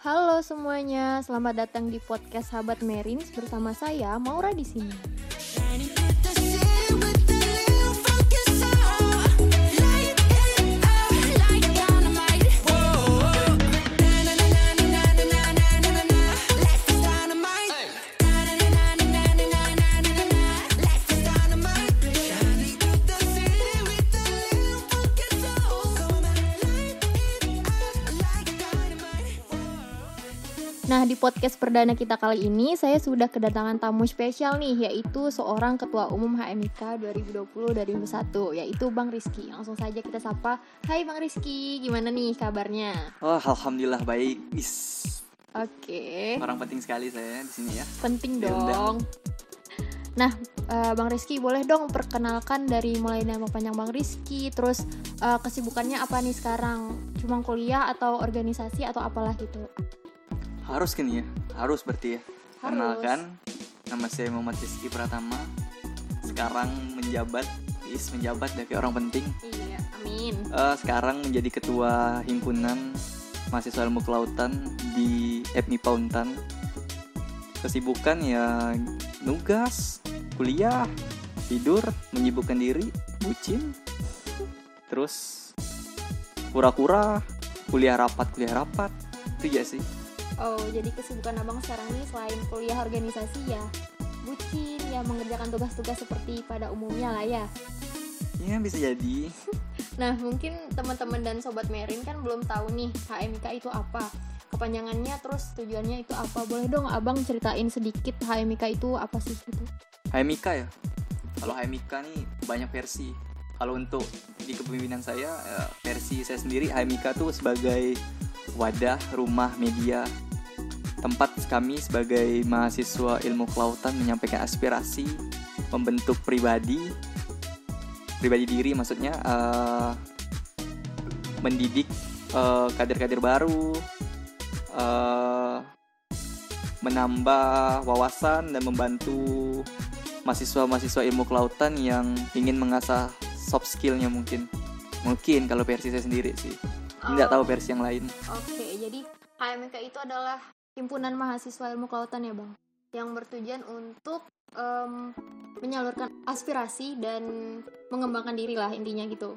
Halo semuanya, selamat datang di podcast Sahabat Merins bersama saya Maura di sini. Nah, di podcast perdana kita kali ini, saya sudah kedatangan tamu spesial nih, yaitu seorang Ketua Umum HMIK 2020-2021, yaitu Bang Rizky. Langsung saja kita sapa. Hai Bang Rizky, gimana nih kabarnya? Oh, alhamdulillah baik. Is. Oke, Orang penting sekali saya di sini ya. penting Diundang. dong. Nah, eh, Bang Rizky, boleh dong perkenalkan dari mulai nama panjang Bang Rizky, terus eh, kesibukannya apa nih sekarang? Cuma kuliah atau organisasi atau apalah gitu? Harus kan ya? Harus berarti ya. Harus. Kenalkan, nama saya Muhammad Rizky Pratama. Sekarang menjabat, is menjabat dari orang penting. Iya, amin. Eh, sekarang menjadi ketua himpunan mahasiswa ilmu kelautan di FMIPA Untan. Kesibukan ya nugas, kuliah, tidur, menyibukkan diri, bucin. Terus kura-kura, kuliah rapat, kuliah rapat. Itu ya sih. Oh, jadi kesibukan abang sekarang nih selain kuliah organisasi ya bucin ya mengerjakan tugas-tugas seperti pada umumnya lah ya. Ya bisa jadi. Nah, mungkin teman-teman dan sobat Merin kan belum tahu nih HMK itu apa. Kepanjangannya terus tujuannya itu apa? Boleh dong abang ceritain sedikit HMK itu apa sih gitu? HMIK ya. Kalau HMIK nih banyak versi. Kalau untuk di kepemimpinan saya ya, versi saya sendiri HMIK tuh sebagai wadah rumah media tempat kami sebagai mahasiswa ilmu kelautan menyampaikan aspirasi, membentuk pribadi, pribadi diri maksudnya eh, mendidik eh, kader-kader baru, eh, menambah wawasan dan membantu mahasiswa-mahasiswa ilmu kelautan yang ingin mengasah soft skillnya mungkin. Mungkin kalau versi saya sendiri sih. Tidak tahu versi yang lain. Oke, jadi HMK itu adalah himpunan mahasiswa ilmu kelautan ya bang, yang bertujuan untuk em, menyalurkan aspirasi dan mengembangkan diri lah intinya gitu.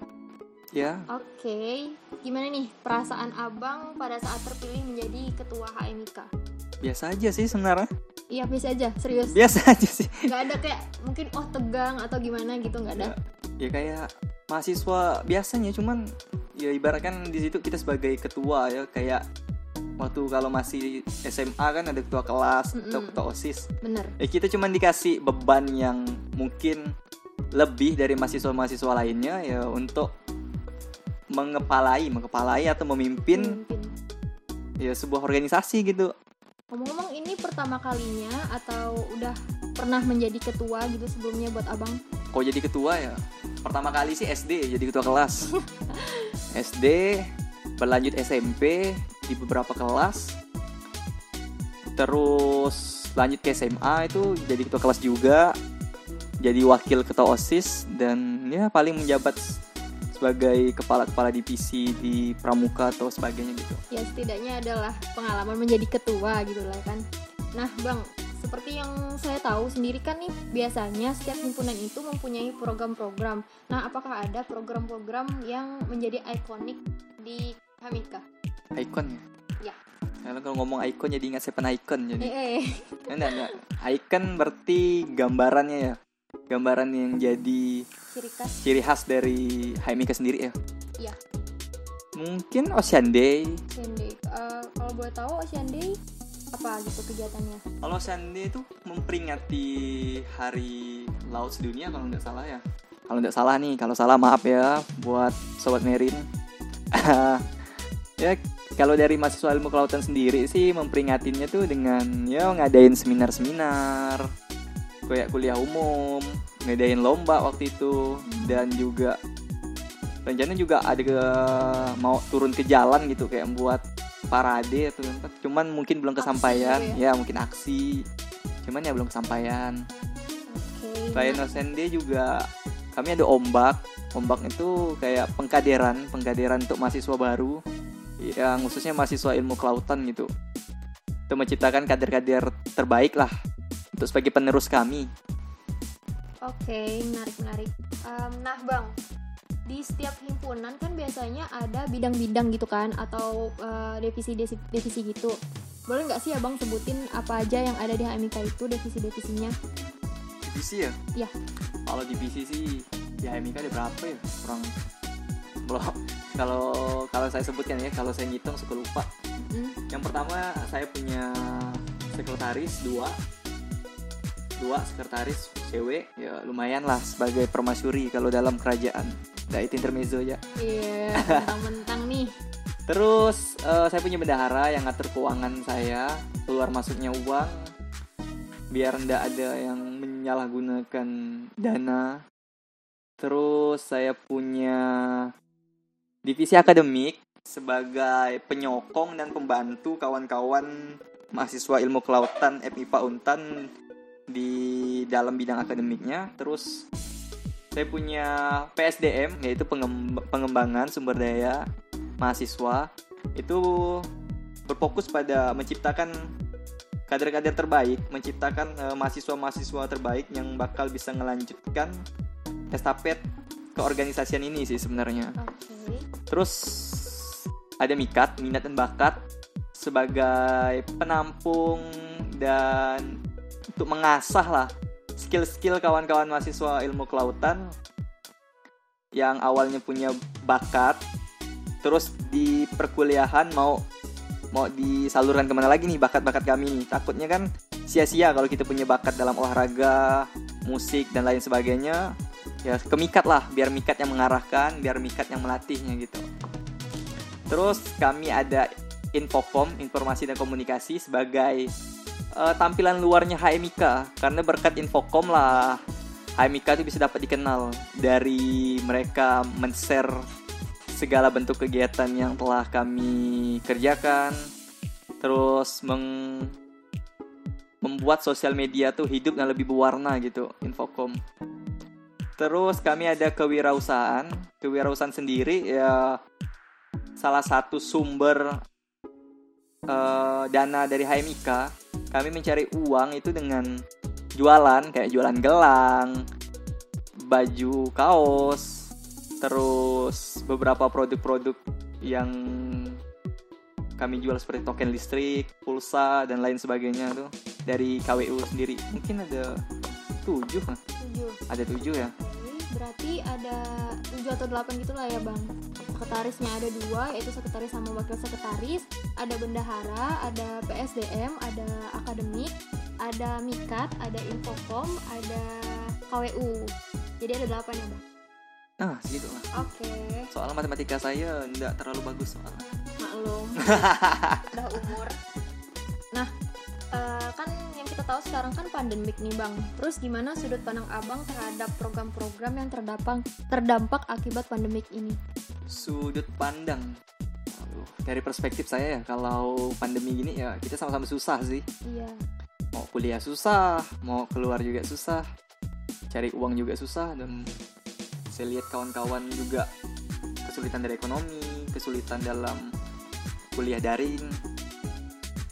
ya Oke, gimana nih perasaan abang pada saat terpilih menjadi ketua HMK? biasa aja sih sebenarnya Iya biasa aja, serius. biasa aja sih Gak ada kayak mungkin oh tegang atau gimana gitu nggak ada. ya kayak mahasiswa biasanya cuman ya ibaratkan di situ kita sebagai ketua ya kayak waktu kalau masih SMA kan ada ketua kelas atau Mm-mm. ketua osis Bener. ya kita cuman dikasih beban yang mungkin lebih dari mahasiswa-mahasiswa lainnya ya untuk mengepalai, mengepalai atau memimpin Pemimpin. ya sebuah organisasi gitu. Ngomong-ngomong ini pertama kalinya atau udah pernah menjadi ketua gitu sebelumnya buat abang? Kok jadi ketua ya? Pertama kali sih SD jadi ketua kelas. SD berlanjut SMP di beberapa kelas. Terus lanjut ke SMA itu jadi ketua kelas juga. Jadi wakil ketua OSIS dan ya paling menjabat sebagai kepala-kepala divisi di pramuka atau sebagainya gitu. Ya setidaknya adalah pengalaman menjadi ketua gitu lah kan. Nah bang, seperti yang saya tahu sendiri kan nih biasanya setiap himpunan itu mempunyai program-program. Nah apakah ada program-program yang menjadi ikonik di Hamika? Icon ya? Ya. Kalau kalau ngomong icon jadi ingat Seven Icon jadi. Eh, eh. Enggak, enggak. Icon berarti gambarannya ya. Gambaran yang jadi ciri khas ciri khas dari HMIK sendiri ya. Iya. Mungkin Ocean Day. Ocean Day. Eh, kalau boleh tahu Ocean Day apa gitu kegiatannya? Kalau Ocean Day itu memperingati Hari Laut Sedunia kalau nggak salah ya. Kalau nggak salah nih, kalau salah maaf ya buat sobat Merin. ya kalau dari mahasiswa ilmu kelautan sendiri sih memperingatinya tuh dengan ya ngadain seminar-seminar kayak kuliah umum ngadain lomba waktu itu dan juga rencana juga ada ke, mau turun ke jalan gitu kayak buat parade atau cuman mungkin belum kesampaian. gitu ya. mungkin aksi. Cuman ya belum kesampaian. Oke. selain nah, juga kami ada ombak. Ombak itu kayak pengkaderan pengkaderan untuk mahasiswa baru yang khususnya mahasiswa ilmu kelautan gitu untuk menciptakan kader-kader terbaik lah untuk sebagai penerus kami Oke, menarik menarik. Em, nah, bang, di setiap himpunan kan biasanya ada bidang-bidang gitu kan, atau eh, divisi-divisi divisi gitu. Boleh nggak sih abang sebutin apa aja yang ada di HMIK itu divisi-divisinya? divisi ya Iya. kalau divisi sih di HMIK ada berapa ya kurang belum kalau kalau saya sebutkan ya kalau saya ngitung suka lupa. Mm, yang pertama saya punya sekretaris dua. Dua sekretaris cewek ya lumayan lah sebagai permasyuri kalau dalam kerajaan. Nah itu intermezzo ya Iya, mentang-mentang nih. terus eh, saya punya bendahara yang ngatur keuangan saya. Keluar masuknya uang. Biar ndak ada yang menyalahgunakan dana. Terus saya punya divisi akademik sebagai penyokong dan pembantu kawan-kawan mahasiswa ilmu kelautan FIPA Untan di dalam bidang akademiknya terus saya punya PSDM yaitu pengem- pengembangan sumber daya mahasiswa itu berfokus pada menciptakan kader-kader terbaik, menciptakan eh, mahasiswa-mahasiswa terbaik yang bakal bisa melanjutkan estafet keorganisasian ini sih sebenarnya. Oke. Terus ada mikat, minat dan bakat sebagai penampung dan untuk mengasah lah skill-skill kawan-kawan mahasiswa ilmu kelautan yang awalnya punya bakat terus di perkuliahan mau mau disalurkan ke mana lagi nih bakat-bakat kami nih. Takutnya kan sia-sia kalau kita punya bakat dalam olahraga musik dan lain sebagainya ya ke mikat lah biar mikat yang mengarahkan biar mikat yang melatihnya gitu. Terus kami ada infocom informasi dan komunikasi sebagai eh, tampilan luarnya HMIK karena berkat infocom lah HMIK itu bisa dapat dikenal dari mereka men-share segala bentuk kegiatan yang telah kami kerjakan. Terus meng- membuat sosial media tuh hidup dan lebih berwarna gitu infocom terus kami ada kewirausahaan kewirausahaan sendiri ya salah satu sumber eh, dana dari HMIK kami mencari uang itu dengan jualan kayak jualan gelang baju kaos terus beberapa produk-produk yang kami jual seperti token listrik, pulsa dan lain sebagainya tuh dari KWU sendiri. Mungkin ada tujuh, kan? Tujuh. ada tujuh ya. Berarti ada tujuh atau delapan gitu lah ya bang. Sekretarisnya ada dua yaitu sekretaris sama wakil sekretaris ada bendahara ada PSDM ada akademik ada mikat ada infocom ada KWU jadi ada delapan ya bang? Nah, segitu lah. oke. Soal matematika saya nggak terlalu bagus soalnya. maklum. Udah umur. Nah sekarang kan pandemik nih bang terus gimana sudut pandang abang terhadap program-program yang terdampak terdampak akibat pandemik ini Sudut pandang. Aduh, dari perspektif saya ya, kalau pandemi gini ya kita sama-sama susah sih. iya Mau kuliah susah, mau keluar juga susah, cari uang juga susah dan saya lihat kawan-kawan juga kesulitan dari ekonomi, kesulitan dalam kuliah daring.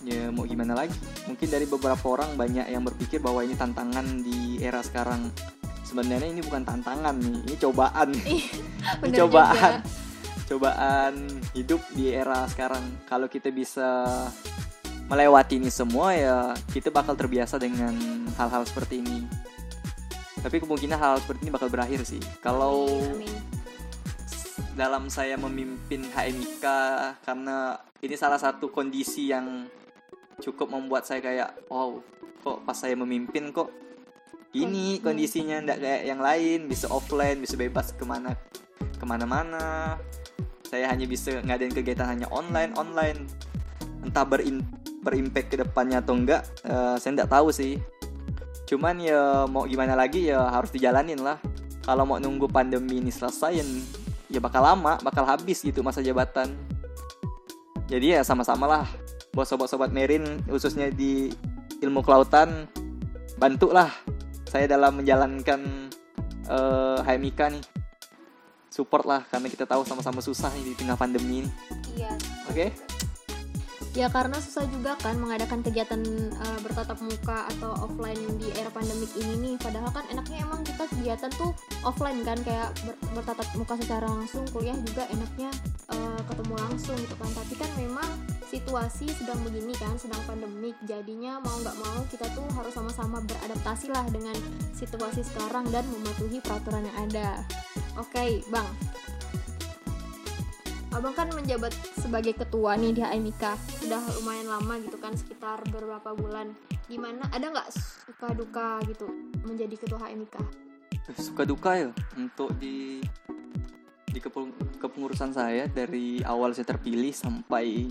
Ya mau gimana lagi? Mungkin dari beberapa orang banyak yang berpikir bahwa ini tantangan di era sekarang. Sebenarnya ini bukan tantangan nih, ini cobaan. Ini Bener cobaan. juga. Cobaan hidup di era sekarang. Kalau kita bisa melewati ini semua ya kita bakal terbiasa dengan hal-hal seperti ini. Tapi kemungkinan hal seperti ini bakal berakhir sih. Kalau Amin. dalam saya memimpin HMIK karena ini salah satu kondisi yang cukup membuat saya kayak wow kok pas saya memimpin kok ini Kondisinya. kondisinya ndak kayak yang lain bisa offline bisa bebas ke mana ke mana-mana. Saya hanya bisa ngadain kegiatan hanya online online. Entah berin berimpact ke depannya atau enggak eh, saya ndak tahu sih. Cuman ya mau gimana lagi ya harus dijalanin lah. Kalau mau nunggu pandemi ini selesai ya, ya bakal lama bakal habis gitu masa jabatan. Jadi ya sama-sama lah buat sobat-sobat Merin khususnya di ilmu kelautan bantulah saya dalam menjalankan HMIK nih. Support lah karena kita tahu sama-sama susah nih di tengah pandemi ini. Iya. Oke? Ya karena susah juga kan mengadakan kegiatan uh, bertatap muka atau offline di era pandemik ini nih. Padahal kan enaknya emang kita kegiatan tuh offline kan kayak ber bertatap muka secara langsung kuliah juga enaknya uh, ketemu langsung gitu kan. Tapi kan memang situasi sedang begini kan sedang pandemik jadinya mau nggak mau kita tuh harus sama-sama beradaptasi lah dengan situasi sekarang dan mematuhi peraturan yang ada. Oke okay, bang. Abang kan menjabat sebagai ketua nih di HMIK sudah lumayan lama gitu kan sekitar beberapa bulan. Gimana ada nggak suka duka gitu menjadi ketua HMIK suka duka ya untuk di di kepengurusan saya dari awal saya terpilih sampai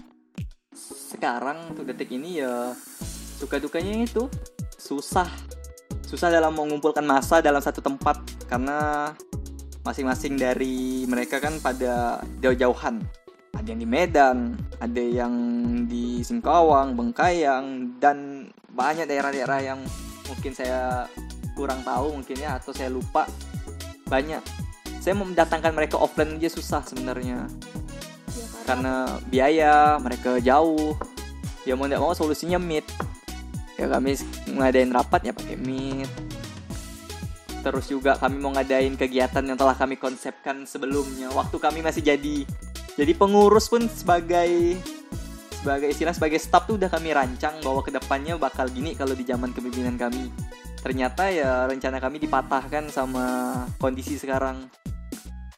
sekarang untuk detik ini ya suka dukanya itu susah. Susah dalam mengumpulkan masa dalam satu tempat karena masing-masing dari mereka kan pada jauh-jauhan. Ada yang di Medan ada yang di Singkawang Bengkayang dan banyak daerah-daerah yang mungkin saya kurang tahu mungkin ya atau saya lupa. Banyak. Saya mendatangkan mereka offline aja susah sebenarnya. ya, karena biaya mereka jauh. Ya mau tidak mau solusinya meet. Ya kami ngadain rapat ya pakai meet. Terus juga kami mau ngadain kegiatan yang telah kami konsepkan sebelumnya. Waktu kami masih jadi jadi pengurus pun sebagai sebagai istilah sebagai staff tuh udah kami rancang bahwa ke depannya bakal gini kalau di zaman kepemimpinan kami. Ternyata ya rencana kami dipatahkan sama kondisi sekarang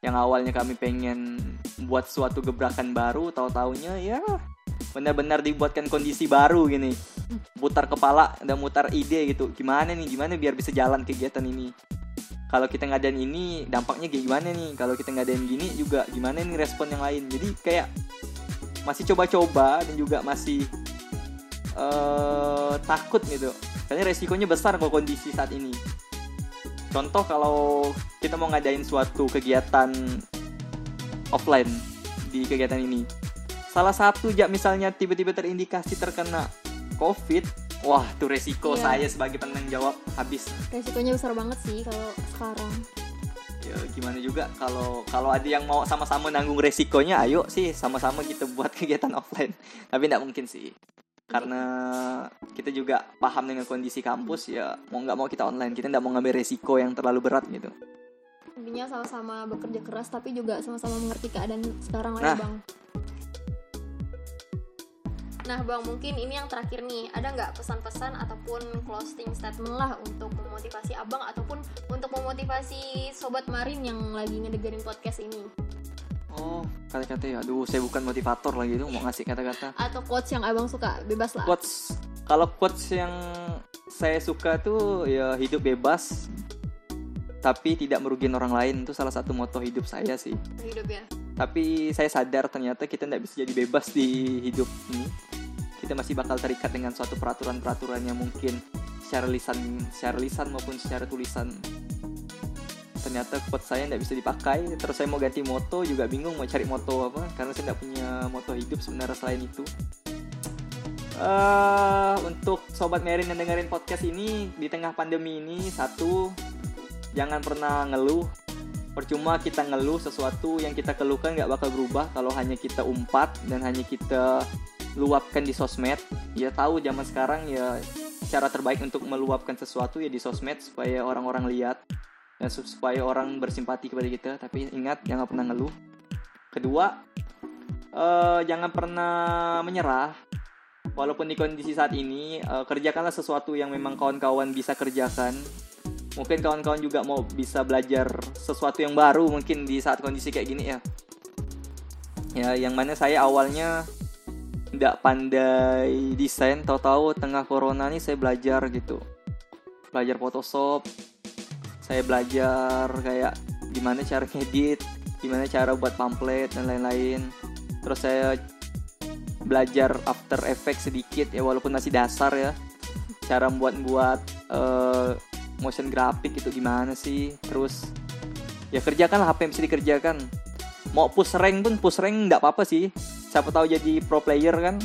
yang awalnya kami pengen buat suatu gebrakan baru tahu taunya ya benar-benar dibuatkan kondisi baru gini. Putar kepala dan mutar ide gitu. Gimana nih? Gimana biar bisa jalan kegiatan ini? Kalau kita ngadain ini dampaknya gimana nih? Kalau kita ngadain gini juga gimana nih respon yang lain? Jadi kayak masih coba-coba dan juga masih uh, takut gitu. Karena resikonya besar kalau kondisi saat ini contoh kalau kita mau ngadain suatu kegiatan offline di kegiatan ini. Salah satu ya misalnya tiba-tiba terindikasi terkena covid wah tuh resiko iya. saya sebagai penanggung jawab habis. Resikonya besar banget sih kalau sekarang. Ya gimana juga kalau kalau ada yang mau sama-sama nanggung resikonya ayo sih sama-sama kita buat kegiatan offline. Tapi tidak mungkin sih karena kita juga paham dengan kondisi kampus ya mau nggak mau kita online. Kita nggak mau ngambil resiko yang terlalu berat gitu. Intinya sama-sama bekerja keras tapi juga sama-sama mengerti keadaan sekarang. Lah nah, bang. Nah bang mungkin ini yang terakhir nih. Ada nggak pesan-pesan ataupun closing statement lah untuk memotivasi abang ataupun untuk memotivasi sobat marin yang lagi ngedengerin podcast ini? Oh kata-kata ya, aduh saya bukan motivator lagi tuh mau ngasih kata-kata. Atau quotes yang abang suka bebas lah. Quotes kalau quotes yang saya suka tuh ya hidup bebas tapi tidak merugikan orang lain itu salah satu moto hidup saya sih. Hidup ya. Tapi saya sadar ternyata kita tidak bisa jadi bebas di hidup ini kita masih bakal terikat dengan suatu peraturan-peraturan yang mungkin secara lisan secara lisan maupun secara tulisan ternyata quote saya tidak bisa dipakai. Terus saya mau ganti moto juga bingung mau cari moto apa karena saya tidak punya moto hidup sebenarnya selain itu. Uh, untuk sobat Merin yang dengerin podcast ini di tengah pandemi ini satu jangan pernah ngeluh. Percuma kita ngeluh sesuatu yang kita keluhkan nggak bakal berubah kalau hanya kita umpat dan hanya kita luapkan di sosmed. Ya tahu zaman sekarang ya cara terbaik untuk meluapkan sesuatu ya di sosmed supaya orang-orang lihat dan supaya orang bersimpati kepada kita tapi ingat jangan pernah ngeluh. Kedua uh, jangan pernah menyerah. Walaupun di kondisi saat ini uh, kerjakanlah sesuatu yang memang kawan-kawan bisa kerjakan. Mungkin kawan-kawan juga mau bisa belajar sesuatu yang baru mungkin di saat kondisi kayak gini ya. Ya yang mana saya awalnya tidak pandai desain tahu-tahu tengah corona nih saya belajar gitu. Belajar Photoshop saya belajar kayak gimana cara ngedit gimana cara buat pamflet dan lain-lain. Terus saya belajar After Effects sedikit ya walaupun masih dasar ya. Cara buat-buat uh, motion graphic itu gimana sih? Terus ya kerjakan apa yang bisa dikerjakan. Mau push rank pun push rank nggak apa-apa sih. Siapa tahu jadi pro player kan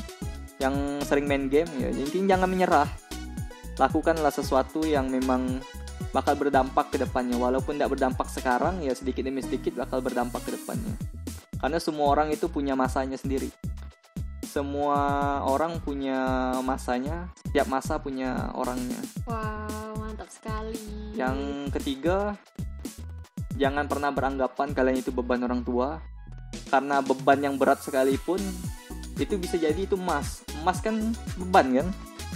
yang sering main game ya. Intinya jangan menyerah. Lakukanlah sesuatu yang memang bakal berdampak ke depannya. Walaupun tidak berdampak sekarang ya sedikit demi sedikit bakal berdampak ke depannya. Karena semua orang itu punya masanya sendiri. Semua orang punya masanya setiap masa punya orangnya. Wow mantap sekali. Yang ketiga jangan pernah beranggapan kalian itu beban orang tua. Karena beban yang berat sekalipun itu bisa jadi itu emas. Emas kan beban kan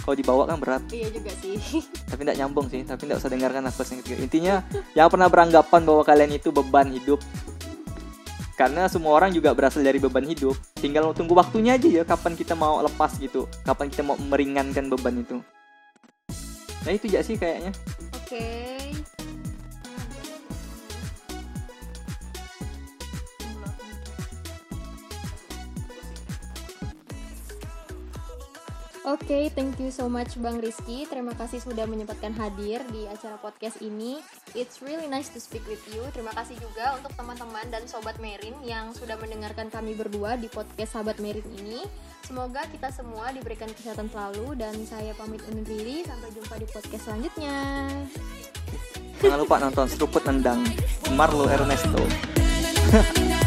kalau dibawa kan berat. Iya juga sih. Tapi tidak nyambung sih tapi tidak usah dengarkan nafas yang ketiga intinya jangan pernah beranggapan bahwa kalian itu beban hidup. Karena semua orang juga berasal dari beban hidup. Tinggal tunggu waktunya aja ya kapan kita mau lepas gitu. Kapan kita mau meringankan beban itu. Nah itu aja sih kayaknya. Oke Oke, okay, thank you so much Bang Rizky. Terima kasih sudah menyempatkan hadir di acara podcast ini. It's really nice to speak with you. Terima kasih juga untuk teman-teman dan sobat Merin yang sudah mendengarkan kami berdua di podcast Sahabat Merin ini. Semoga kita semua diberikan kesehatan selalu dan saya pamit undur diri. Sampai jumpa di podcast selanjutnya. Jangan lupa nonton Seruput Nendang Marlo Ernesto.